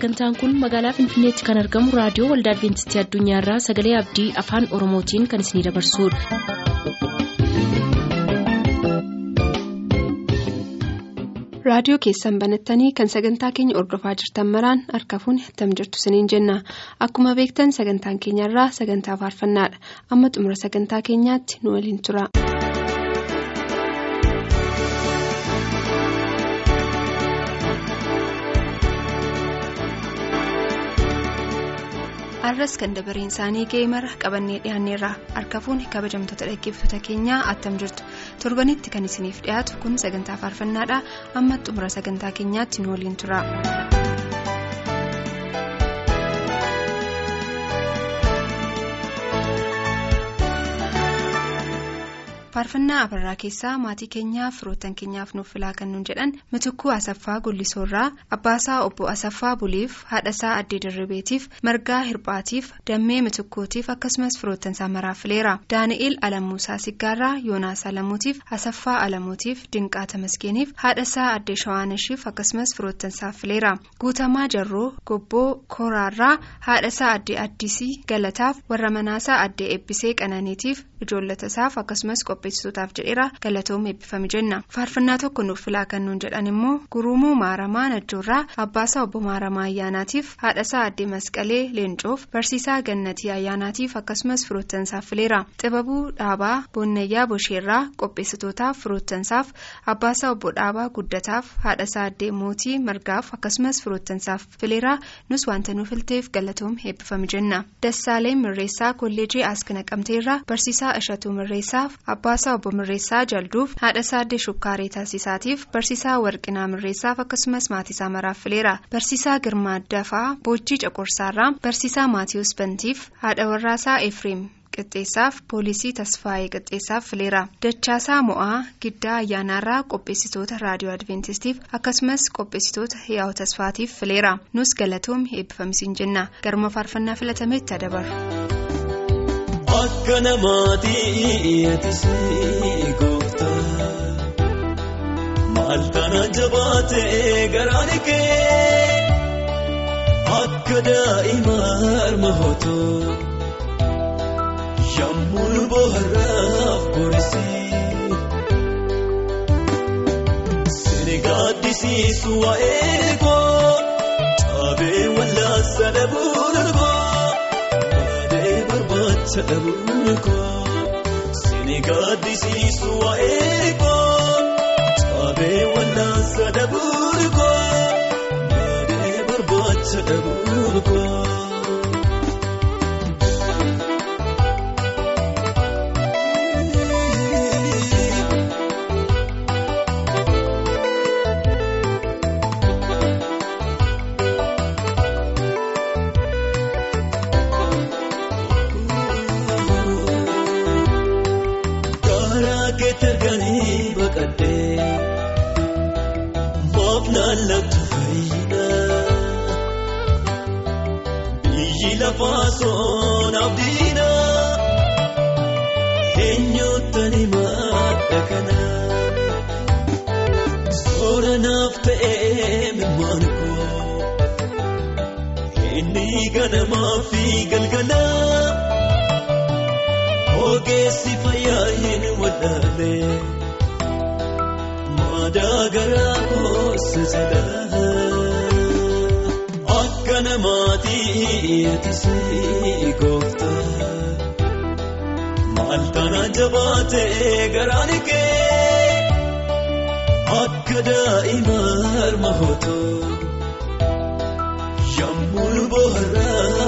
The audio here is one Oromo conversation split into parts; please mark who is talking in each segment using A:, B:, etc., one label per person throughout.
A: sagantaan kun magaalaa finfinneetti kan argamu raadiyoo waldaa adventistii addunyaarraa sagalee abdii afaan oromootiin kan isinidabarsudha.
B: raadiyoo keessan banattanii kan sagantaa keenya ordofaa jirtan maraan harka fuuni attam jirtu siniin jenna akkuma beektan sagantaan keenyarraa sagantaa faarfannaadha amma xumura sagantaa keenyaatti nu waliin tura. Arras kan dabareen isaanii ga'ee mara qabannee dhiyaanneerra harka fuuni kabajamtoota dhaggeeffattoota keenyaa attam jirtu torbanitti kan isiniif dhiyaatu kun sagantaa faarfannaadha amma xumura sagantaa keenyaatti nu waliin tura. Faarfannaa abarraa keessaa maatii keenyaaf firoottan keenyaaf nuuf filaa kan nuun jedhan mitukuu asaffaa gullisoorraa abbaasaa obbo asaffaa buliif haadhasaa addee dirribeetiif margaa hirphaatiif dammee mitukkuutiif akkasumas firoottan isaa maraaf fileera daani'eel alamuusaa siggaarraa yoonaas alamuutiif asaffaa alamuutiif dinqaa tamasgeeniif haadhasaa addee shawaanashiif akkasumas firoottan isaaf fileera guutamaa jarroo gobboo kooraarraa haadhasaa addee addisii galataaf warra manaasaa addee eebbisee qananiitiif ijoollatasaaf akkasumas qopheessitootaaf jedheera galatoom eebbifame jenna faarfannaa tokko nuuf filaa kan nuun jedhan immoo gurumuu maaramaa najjoorraa abbaasaa obbo maaramaa ayyaanaatiif haadhasaa addee masqalee leencoof barsiisaa gannatii ayyaanaatiif akkasumas firoottansaaf fileera. Xibabuu dhaabaa boonnayyaa bosheerraa qopheessitootaaf firoottansaaf abbaasaa obbo dhaabaa guddataaf haadhasaa addee mootii margaaf akkasumas firoottansaaf fileera. Nus wanta nuuf filteef galatoom eebbifame jenna dassaalee mirreessaa kolleejii askana qabteerraa barsiisaa ishatuu mirreessaaf abbaasaa obbo mirreessaa jalduuf haadhasaa addee shukkaarii taasisaatiif barsiisaa warqinaa mirreessaaf akkasumas maatiisaa maraaf fileera barsiisaa girmaa dafaa boojjii coqorsaarraa barsiisaa maatiiwus bantiif haadha warraasaa efreem qixxeessaaf poolisii tasfaayee qixxeessaaf fileera dachaasaa mo'aa giddaa ayyaanaarraa qopheessitoota raadiyoo adventistiif akkasumas qopheessitoota hiyaa'u tasfaatiif fileera nus galatoom eebbifamisiin jenna garuma faarfannaa filatametti adabaru.
C: Akka namaatii eetisii gooftaa maal kana jabaatee garaan kee akka daa'ima harma hootoo yemmuu bohaaraaf borisii sini gaaddisiisu waa'ee koo caabee wallaasa dhabuun argoo. Sini gaaddisiisu waa'ee koo caabee wallaansa dhabuun koo baadhee barbaacha dhabuun koo. Biyyi lafaa soona abdiina eenyuutani madda kana soora naaf ta'ee mirmaan koo inni ganamaa fi galgala ogeessi fayyaa hin wadhaale maadaa garaa jedha. Akka namaatii eetisii gooftaa maal kana jabaatee garaan kee akka daa'ima harma hootoo yemmuu bohaaraaf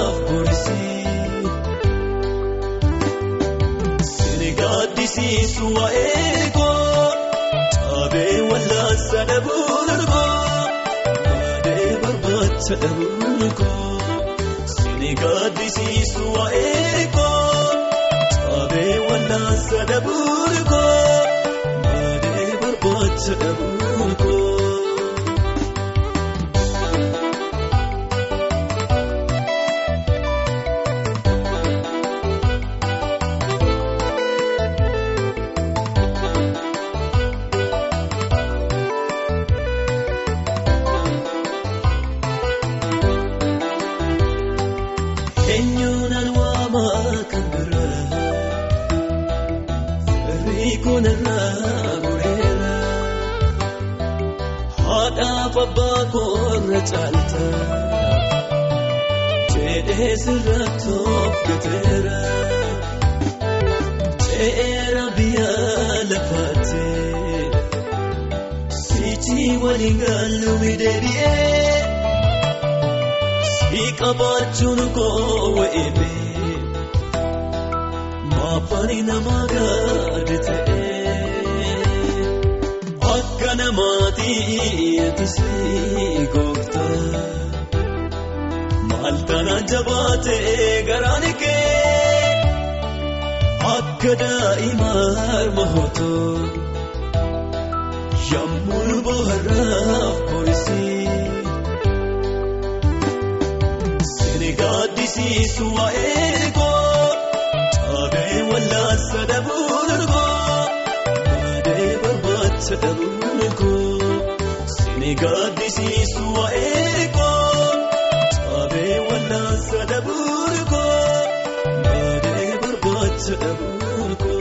C: gaaddisiisu waa'ee koo caabee wallaansa dhabuun argoo. Sadhabuun koo sini gaaddisiisu waa'ee koo caabee wallaansa dhabuun koo baadhee barbaacha dhabuun koo. Haadhaaf abbaa koorra caalta jedhee sirratti of gateera ce'eera biyya lafaatti sichi waliin gaalluumi deebi'ee si qabaachuun koo wa'eebee. Maafani nama gaadi akka namaatii eetisii gooftaa maal tana jabaatee garaan kee akka daa'ima harma hootoo yemmuu bohaaraaf koorisii sini gaaddisiisu waa'ee koo. Abee wallaansa dhabuun dhabuun koo sini gaaddisiisu waa'ee koo abee wallaansa dhabuun koo baadee barbaacha dhabuun koo.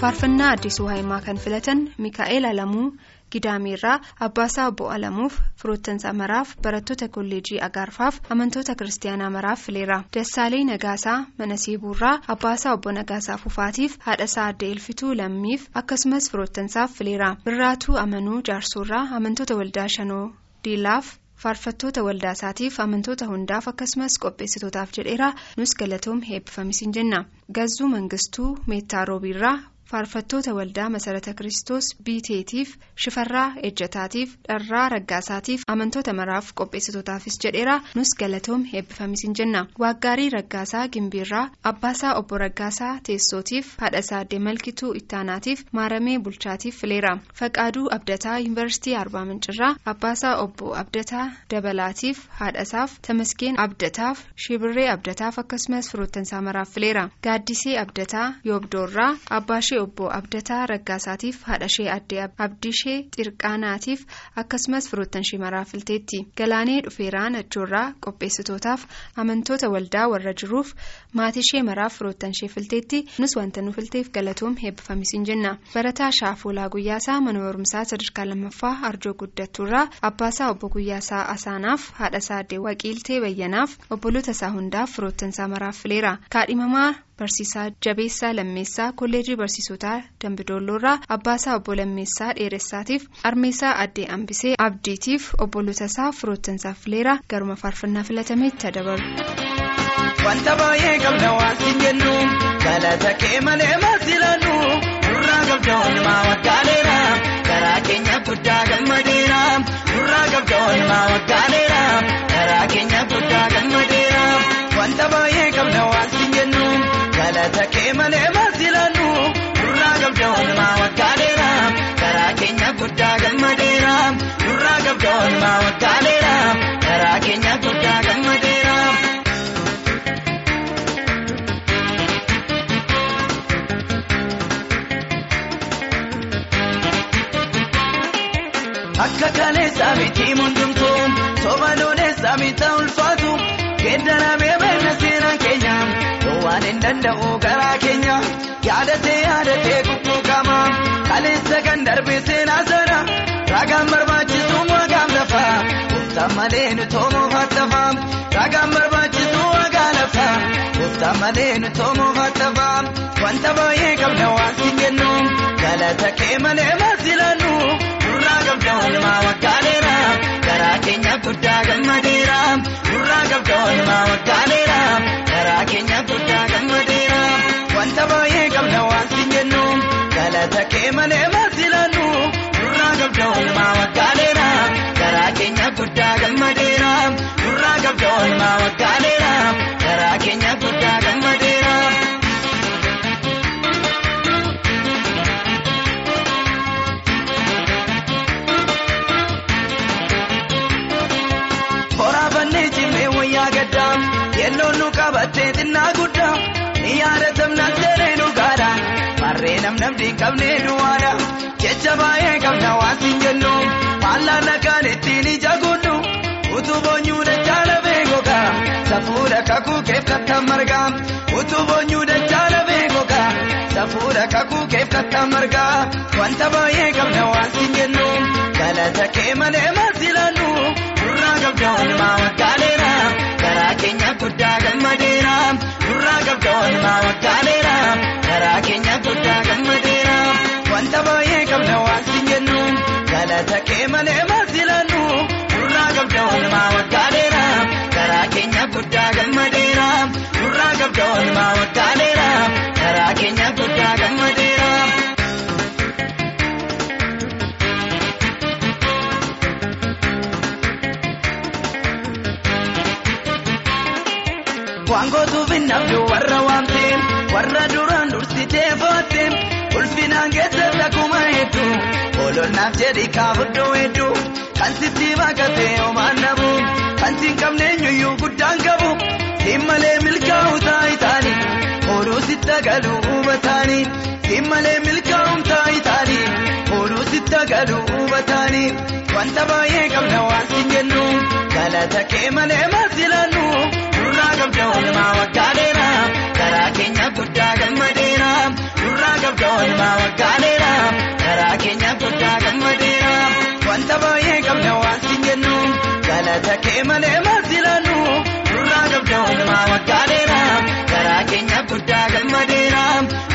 B: faarfannaa addisuu haayimaa kan filatan mikaa'el alamuu gidaamirraa abbaasaa obbo alamuuf firoottansa maraaf barattoota kolleejii agaarfaaf amantoota kiristaanaa maraaf fileera dassaalii nagaasaa mana siibuurraa abbaasaa obbo nagaasaa fufaatiif haadhasaa adda ilfituu lammiif akkasumas firoottansaaf fileera birraatuu amanuu jaarsoorraa amantoota waldaa shanoo diilaaf. faarfattoota waldaasaatiif amantoota hundaaf akkasumas qopheessitootaaf jedheera nus galatoom heebbifamis hin jenna gazzuu mangistuu meettaa roobiirraa faarfattoota waldaa masarata kiristoos biiteetiif shifarraa ejjataatiif dharraa raggaasaatiif amantoota maraaf qopheessitootaafis jedheera nus galatoom heebbifamis hin jenna waaggaarii raggaasaa gimbiirraa abbaasaa obbo raggaasaa teessootiif haadhasaa addee malkituu ittaanaatiif maaramee bulchaatiif fileera faqaaduu abdataa yuunivarsiitii arbaa mincirraa abbaasaa obbo abdataa dabalaatiif haadhasaaf tamaskeen abdataaf shibirree abdataaf akkasumas firoottansaa maraaf fileera gaaddisee abdataa yoobdoorraa abbaashee obbo abdataa raggaasaatiif haadhashee addee abdiishee xirqaanaatiif akkasumas firoottanshee maraaf filteetti galaanee dhufeeraa nachoorraa qopheessitootaaf amantoota waldaa warra jiruuf maatishee maraaf firoottanshee filteetti nus wanta nu filteef galatoom heebbifamis hin jenna barataa shaafoolaa guyyaasaa mana barumsaa sadarkaa lammaffaa arjoo guddattuurraa abbaasaa obbo guyyaasaa asaanaaf haadhasaa addee waqiiltee bayyanaaf obboloota isaa hundaaf firoottansaa maraaf fileera kaadhimamaa. Barsiisaa Jabeessaa Lammeessaa Kolleejii Barsiisotaa Dambidoolloorraa Abbaasaa Obbo Lammeessaa Dheeressaatiif Armeessaa Addee Ambisee Abdiitiif obboloota isaa firoottansaaf fileera garuma faarfannaa filatametti dabalu.
D: Wanta baay'ee qabna waan siin jennu galata kee malee maasilannu nurraa qabda oolmaa waggaaleera karaa keenya guddaa gammadeera nurraa qabda oolmaa waggaaleera karaa keenya guddaa gammadeera wanta baay'ee qabna waan galata kee malee maasilannu nurraa qabda oolmaa waggaaleera karaa keenya guddaa gammadeera nurraa qabda oolmaa waggaaleera karaa keenya guddaa gammadeera. Akka kaleessaa miti mundumtuu soba looleessaa miita ulfaatu geeddaramee danda'u garaa keenya yaadatee yaadatee kukkuukama kaleessa kan darbe seenaa sana ragaan barbaachisu waaqaaf lafa gooftaan malee nu toomuuf hattafa ragaan barbaachisu waaqaa lafa gooftaan malee nu toomuuf hattafa wanta baay'ee qabna waan siin jennu galata kee malee maasilannu. Nurraa qabda oolmaa waggaaleera karaa keenya guddaa gammadeera. Nurraa qabda oolmaa waggaaleera karaa keenya guddaa gammadeera. Wanta baay'ee qabna waan siin jennu. Galata kee malee maasilannu nurraa qabda oolmaa waggaaleera karaa keenya guddaa gammadeera. Nurraa qabda oolmaa waggaaleera yennoon nu qabattee xinnaa guddaa ni yaadatamna seeree dhugaadha marree namnamni hin qabne duwwaadha jecha baay'ee qabna waan siin jennu faallaa kan ittiin ija guddu utuu boonyuu dachaala beekoka safuudha kakuu keef kattan marga utuu boonyuu dachaala beekoka safuudha kakuu keef kattaa margaa wanta baay'ee qabna waan siin jennu galata kee malee maasi laannu nurraa qabda walumaa waggaaleera garaa keenya guddaa gammadeera nurraa qabda walumaa waggaaleera garaa keenya guddaa gammadeera wanta baay'ee qabna waan siin jennu galata kee malee maasi laannu nurraa qabda walumaa waggaaleera garaa keenya guddaa gammadeera nurraa qabda walumaa waggaaleera garaa keenya guddaa gammadeera. Ololnaaf jedhi kaafuddoo hedduu kan sitti baqatee homaan dhabu kan siin qabne eenyuyyuu guddaan qabu siin malee milkaa'u taa'itaani oduu sitta galuu hubataani siin malee milkaa'u taa'itaani oduu sitta galuu hubataani wanta baay'ee qabna waan siin jennu galata kee malee maasi laannu. Nurraa qabda walumaa waggaaleera garaa keenya guddaa gammadeera qabda walumaa waggaaleera garaa keenya guddaa gammadeera wanta baay'ee qabna waan siin jennu galata kee malee maasi laannu nurraa qabda walumaa waggaaleera garaa keenya guddaa gammadeera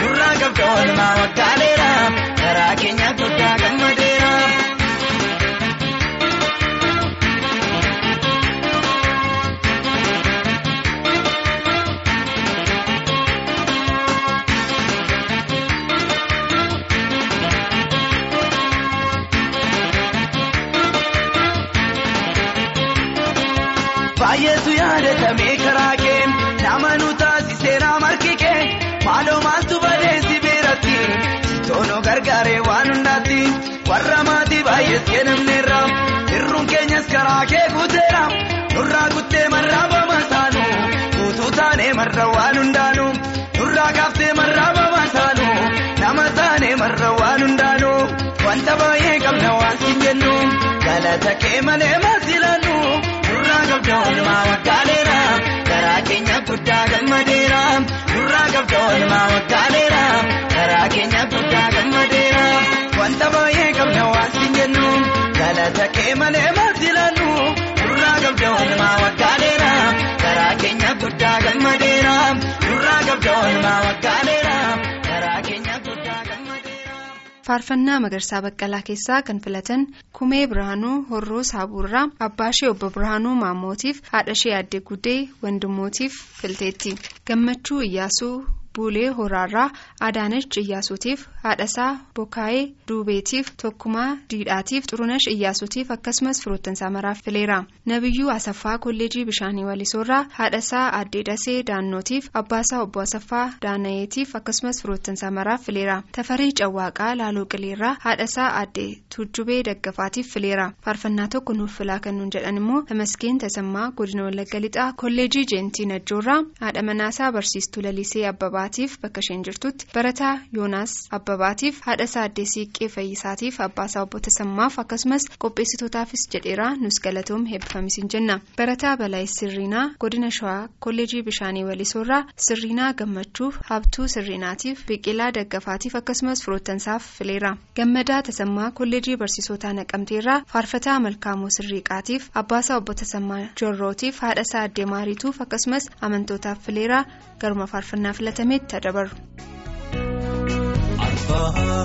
D: nurraa qabda walumaa waggaaleera taanee marra waan hundaanu wanta baay'ee qabna waan siin jennu galata kee malee maasi laannu. nurraa qabda walumaa waggaaleera garaa keenya guddaa gammadeera nurraa qabda walumaa waggaaleera garaa keenya guddaa gammadeera wanta baay'ee qabna waan siin jennu galata kee malee maasi laannu nurraa qabda walumaa waggaaleera garaa keenya guddaa gammadeera nurraa qabda walumaa waggaaleera
B: faarfannaa magarsaa baqqalaa keessaa kan filatan kumee birhaanuu horroo saabuurraa abbaa ishee obbo birhaanuu maammootiif haadha ishee addee guddee wandimootiif filteetti gammachuu iyyaasuu buulee horaarraa adaanach iyyaasuutiif haadhasaa bokaayee duubeetiif tokkumaa diidhaatiif xurunash iyyaasuutiif akkasumas firoottansaa maraaf fileera. Nabiyyuu asaffaa kolleejii bishaanii walisoorraa haadhasaa addee dasee daannootiif abbaasaa obbo asaffaa daanayeetiif akkasumas firoottansaa maraaf fileera. Tafarii cawwaaqaa laaloo qileerraa haadhasaa addee tuujjubee daggafaatiif fileera. Faarfannaa tokko nuuf filaa kan nuun jedhan immoo tamaskeen tasammaa godina wallagga lixaa kolleejii jeentii najjoorraa haadha manaasaa barsiistuu lalisee abbabaatiif bakka isheen jirtutti. Barataa yoonaas abbabaatiif haadhasaa addee siiqqee fayyisaatiif abbaasaa obbo tasammaaf akkasumas qopheessitootaafis jedheeraa nus galatoom heebbifamisiin jenna. Barataa balaayis sirriinaa godina shawaa kolleejii bishaanii walisoorraa sirriinaa gammachuuf habtuu sirriinaatiif biqilaa daggafaatiif akkasumas firoottansaaf fileera. Gammadaa tasammaa kolleejii barsiisotaa naqamteerraa faarfataa malkaamuu sirriiqaatiif abbaasaa obbo tasammaa jorrootiif haadhasaa addee maariituuf akkasumas amantootaaf fileera garuma faarfannaa filatameetti adabaru.
E: Alfaa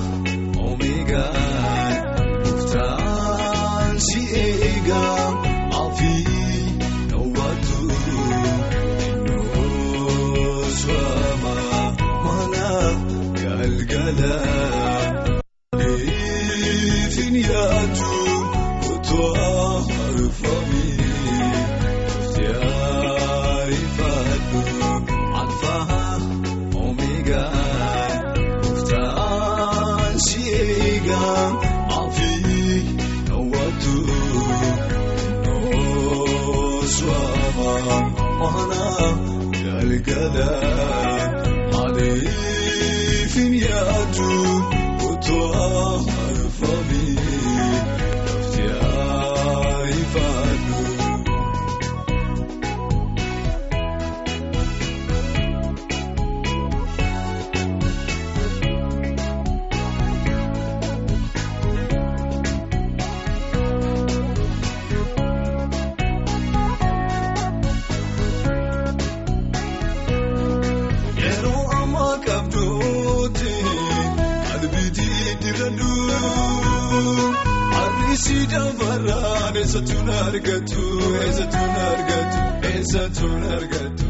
E: eessattuun argatu eessattuun argatu eessattuun argatu.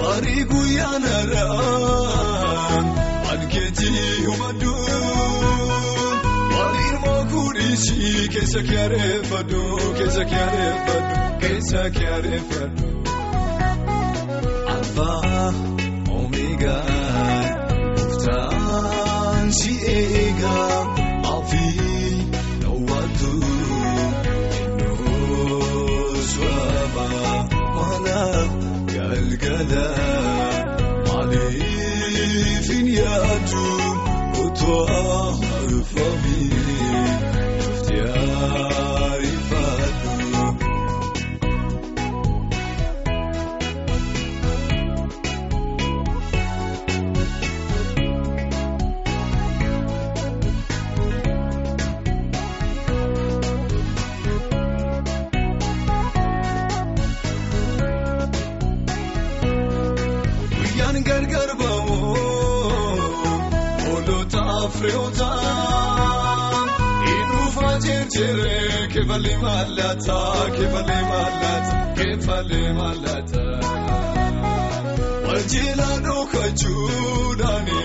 E: Marii guyyaan har'aan ankeetii humaddu waliin mookuudhiisii keessa kee areeffadhu keessa kee areeffadhu keessa kee areeffadhu. Maaliif hin yaadu Otoo arfamii inuufaa jeerjeeree keefalee maallata keefalee maallata keefalee maallata. Wanjeelaa dhookachuudhaani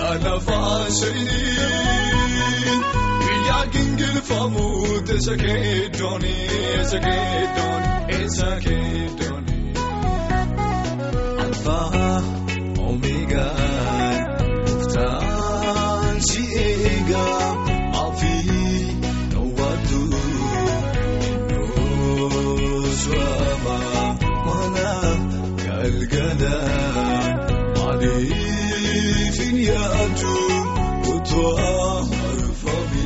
E: laalafaa shayinii guyyaa gingilfamu teessa keeddooni eessa keeddooni eessa keeddooni. Alfaa Ariifadhu.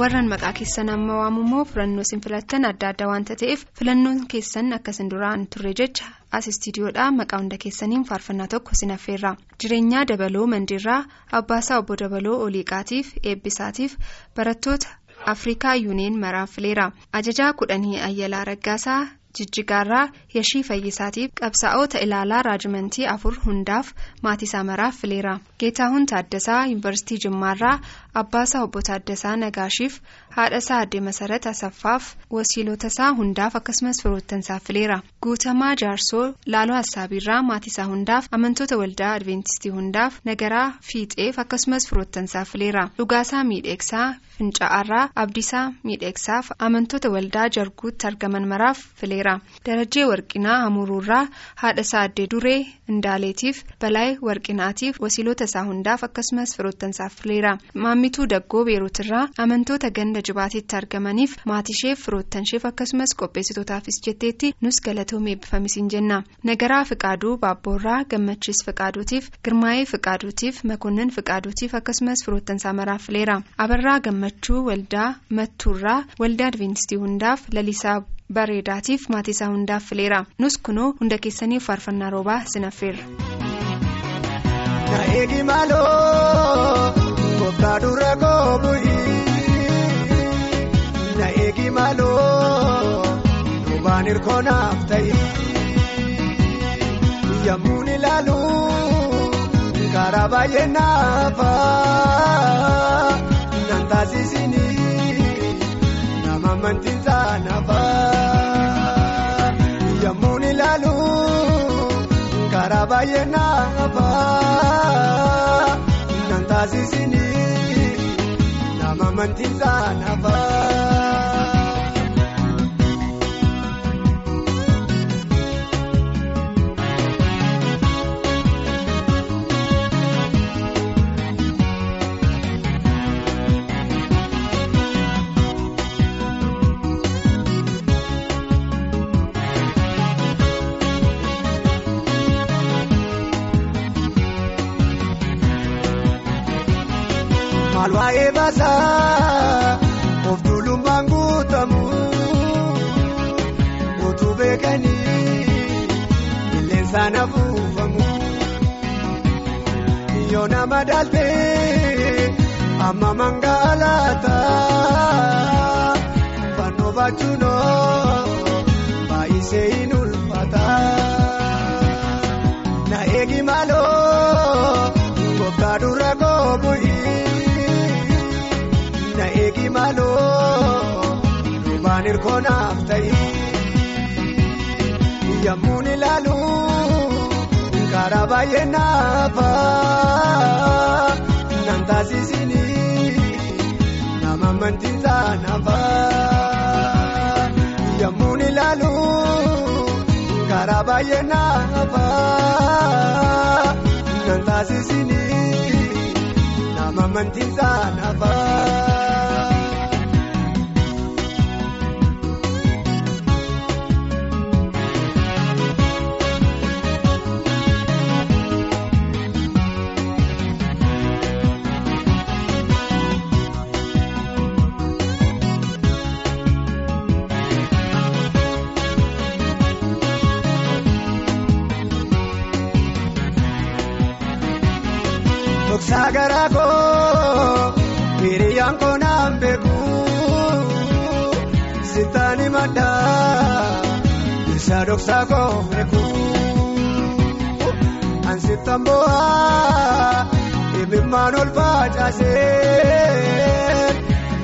B: warran maqaa keessan amma waamummoo filannoo isin filattan adda adda waanta ta'eef filannoon keessan akkasin duraan turre jecha as istiidiyoodhaa maqaa hunda keessaniin faarfannaa tokko isin affeerra jireenyaa dabaloo mandiirraa abbaasaa obbo dabaloo oliiqaatiif eebbisaatiif barattoota afrikaa yuuneen maraafileera ajajaa kudhanii ayyalaa raggaasaa jijjigaarraa yashii fayyisaatiif qabsaa'ota ilaalaa raajimentii afur hundaaf maatiisaa maraaf fileera geetaahun taaddasaa yuunivarsiitii jimmaarraa abbaasaa obbo taaddasaa nagaashiif haadhasaa addee masarat asaffaaf wasiilotasaa hundaaf akkasumas firoottansaaf fileera guutamaa jaarsoo laaloo hassaabiirraa maatiisaa hundaaf amantoota waldaa adventistii hundaaf nagaraa fiixeef akkasumas firoottansaaf fileera dhugaasaa miidheegsaa fincaa'aarraa abdiisaa miidheegsaaf amantoota waldaa jarguutti argaman maraaf fileera darajjee warqinaa hamuruurraa haadhasaa addee duree indaaleetiif balaay warqinaatiif wasiilota isaa hundaaf akkasumas firoottansaaf fileera maammituu daggoo beeruutirraa amantoota ganda jibaatitti argamaniif maatisheef firoottansheef akkasumas qopheessitootaafis jetteetti nus galatoomee eebbifamisiin jenna. Nagaraa fiqaaduu baabboorraa gammachiis fiqaaduutiif girmaa'ee fiqaaduutiif makonnin fiqaaduutiif akkasumas firoottansaa maraaf fileera abarraa gammachuu waldaa mattuurraa waldaa adventistii hundaaf lalisaa bareedaatiif maatiisaa hundaaf fileera nus kunoo hunda keessaniif faarfannaa roobaa sinaffeerra.
F: Duubaan hirkoonaaf ta'i. Yammuun ilaalu karaa baay'ee naafa. Nan taasisini amantiin saanafa. Yammuun ilaalu. karaa baay'ee naafa nan taasisini nama amantiin saanafa. Baasaa of tuulummaan guutamu utuu beekanii qilleensaan afuufamu yoo nama dhaltee amma mangaalaata fannoo baachuunoo baay'isee hin hirkoonaaf ta'i yemmuu ilaalu karaa baay'ee naafa nan taasisini nama amantiisaa naafa yemmuu ilaalu karaa baay'ee naafa nan taasisini nama amantiisaa naafa. Dhoksaa garaa koo hiriyyaan koo naan beeku sitaani maddaa isa dhoksaa koo beeku ansittan bo'aa imimmaan ol facaasee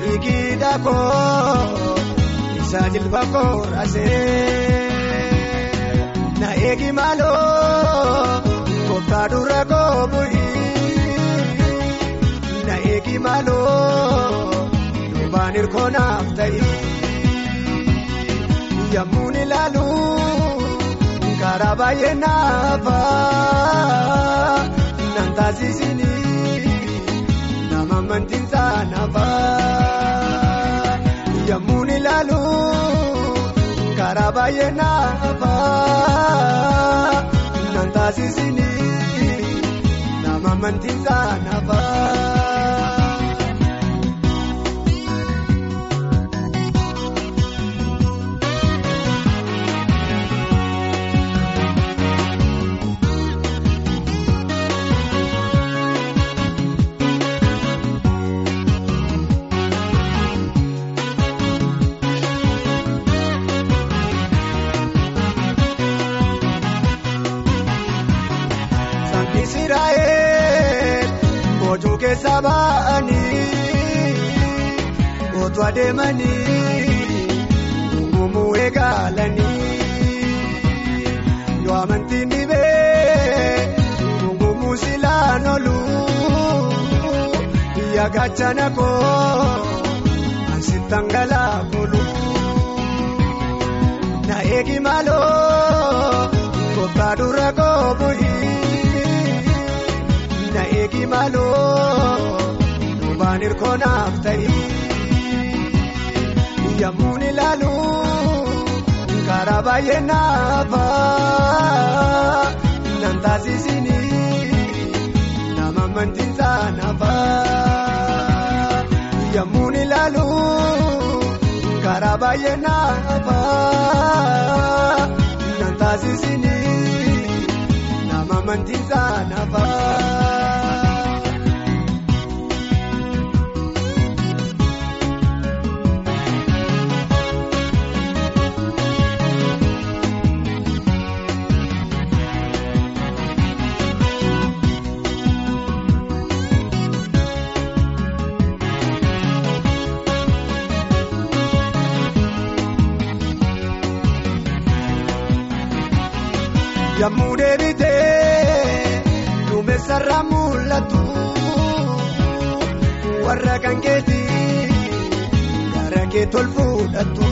F: dhiigidha koo isa jilba koo raasee na eegi maaloo kooftaa dura koo eegi maaloo duubaan hirkoonaaf ta'i yemmuu ilaalu karaa baay'ee naafa nan taasisini nama amantiinsaa naafa yemmuu ilaalu karaa baay'ee naafa nan taasisini nama amantiinsaa naafa. Otu adeemanii gungumuu eegalanii yoo amantiin dhibee gungumuu silaan oolu biyya gachana koo ansittan galaa koolu na eegi maaloo kooftaa dura koo bu'ii. na eegi maaloo duubaan hirkoonaaf ta'i yemmuu ilaalu karaa baay'ee naafa nan taasisini nama amantiinsaa naafa yemmuu ilaalu karaa baay'ee naafa nan taasisini nama amantiinsaa naafa. Yemmuu deebitee duumessarraa mul'atu warra kan keetii gara kee tol fuudhatu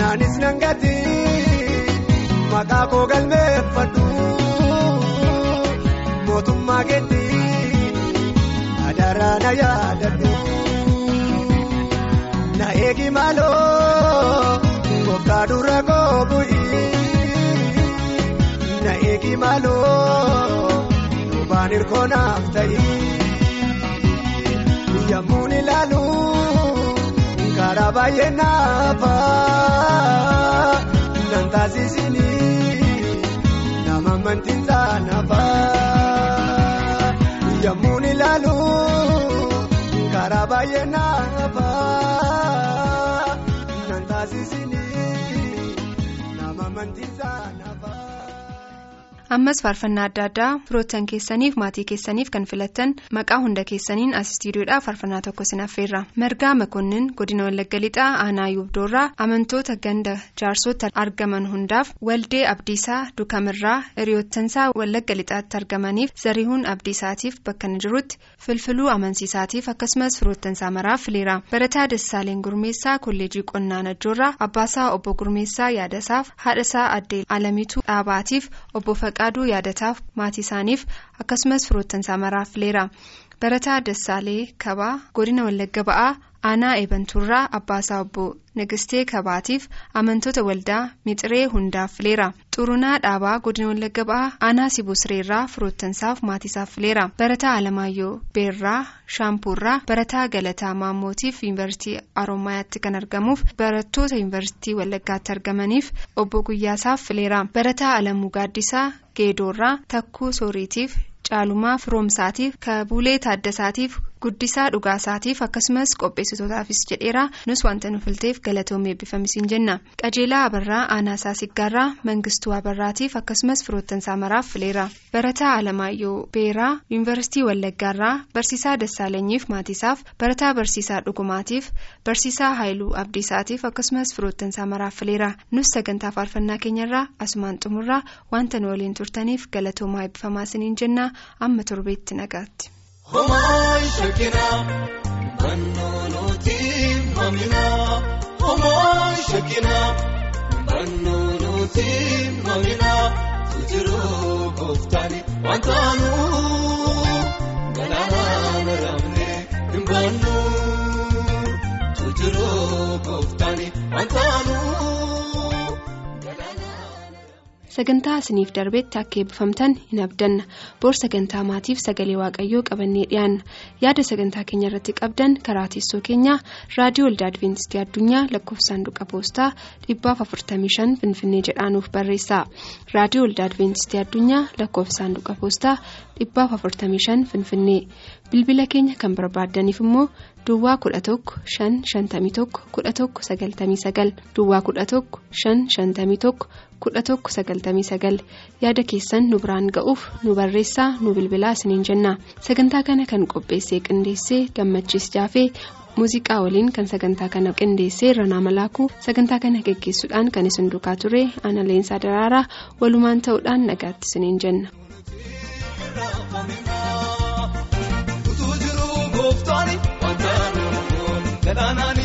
F: naanis nan gati maqaa koo galmeeffadhu mootummaa keetii adaraa na yaadadhu na eegi maaloo gooftaa dura koo bu'ii. Eegi maaloo duubaan hirkoonaaf ta'i yemmuu ilaalu karaa baay'ee naafa nan taasisini nama amantiinsaa naafa
B: ammas faarfannaa adda addaa firoottan keessaniif maatii keessaniif kan filattan maqaa hunda keessaniin as istiidiyoodhaa faarfannaa tokko sinaffeerra margaa makonnin godina wallagga lixaa aanaa yuubdoorraa amantoota ganda jaarsota argaman hundaaf waldee abdiisaa dukamirraa hiriyoottansaa wallagga lixaatti argamaniif zarihuun abdiisaatiif bakka inni jirutti filfiluu amansiisaatiif akkasumas firoottansaa maraaf fileera barataa dassaaleen gurmeessaa kolleejii qonnaa najjoorraa abbaasaa obbo gurmeessaa yaadasaaf haadhasaa addee alamiituu dhaabaatiif obbo faqaaduu yaadataaf maatii isaaniif akkasumas firoottansaa maraaf fileera barataa dassaalee kabaa godina wallagga ba'aa aanaa eebantuurraa abbaasaa obbo nagistee kabaatiif amantoota waldaa mixiree hundaaf fileera. Xurunaa dhaabaa godina wallagga ba'aa aanaa sibusireerraa firoottansaaf maatiisaaf fileera. Barataa alamaayyoo beerraa shaampuurraa barataa galataa maammootiif yuunivarsiitii aroomayaatti kan argamuuf barattoota yuunivarsiitii wallaggaatti argamaniif obbo guyyaasaaf fileera. Barataa alamuu gaaddisaa geedoorraa takkuu sooriitiif caalumaa firoomsaatiif kabuulee taaddasaatiif guddisaa dhugaasaatiif akkasumas qopheessitootaafis jedheera. Nus wanta nu filteef galatoomee eebbifamisiin jenna. Qajeelaa abarraa aanaasaa siggaarraa mangistuu abarraatiif akkasumas firoottansaa maraaf fileera. Barataa alamaayyoo beeraa yuunivarsiitii wallaggaarraa barsiisaa dassaalenyiif maatiisaaf barataa barsiisaa dhugumaatiif barsiisaa haayiluu abdiisaatiif akkasumas firoottansaa maraaf fileera. Nus sagantaa faarfannaa keenyarraa asumaan xumurraa wanta nu waliin turtaniif galatoomaa eebbifamaasiniin jenna. Amma torbeetti nagaatti.
C: Homaa shakinaa bannoonoti maminaa Homaa shakinaa bannoonoti maminaa tutiruu gooftaani wantaanuu galaanaan raamnee hin bannuu tutiruu gooftaani wantaanuu.
B: Sagantaa isiniif darbetti akka eebbifamtan hin abdanna. Boor sagantaa maatiif sagalee waaqayyoo qabannee dhiyaanna yaada sagantaa keenya irratti qabdan karaa teessoo keenyaa raadiyoo waldaa adventistii addunyaa lakkoofsaanduqa poostaa 455 finfinnee jedhaanuuf barreessaa raadiyoo waldaa adventistii addunyaa lakkoofsaanduqa poostaa 455 finfinnee. Bilbila keenya kan barbaaddaniif immoo Duwwaa 11 551 11 99 Duwwaa 11 551 11 99 yaada keessan nu biraan ga'uuf nu barreessaa nu bilbilaa isiniin jenna sagantaa kana kan qopheessee qindeessee gammachiis jaafee. muuziqaa waliin kan sagantaa kana qindeessee irranaa malaakuu sagantaa kana geggeessuudhaan kan isin duukaa ture ana leensaa daraaraa walumaan ta'uudhaan nagaatti isiniin jenna. Kun, ben ananı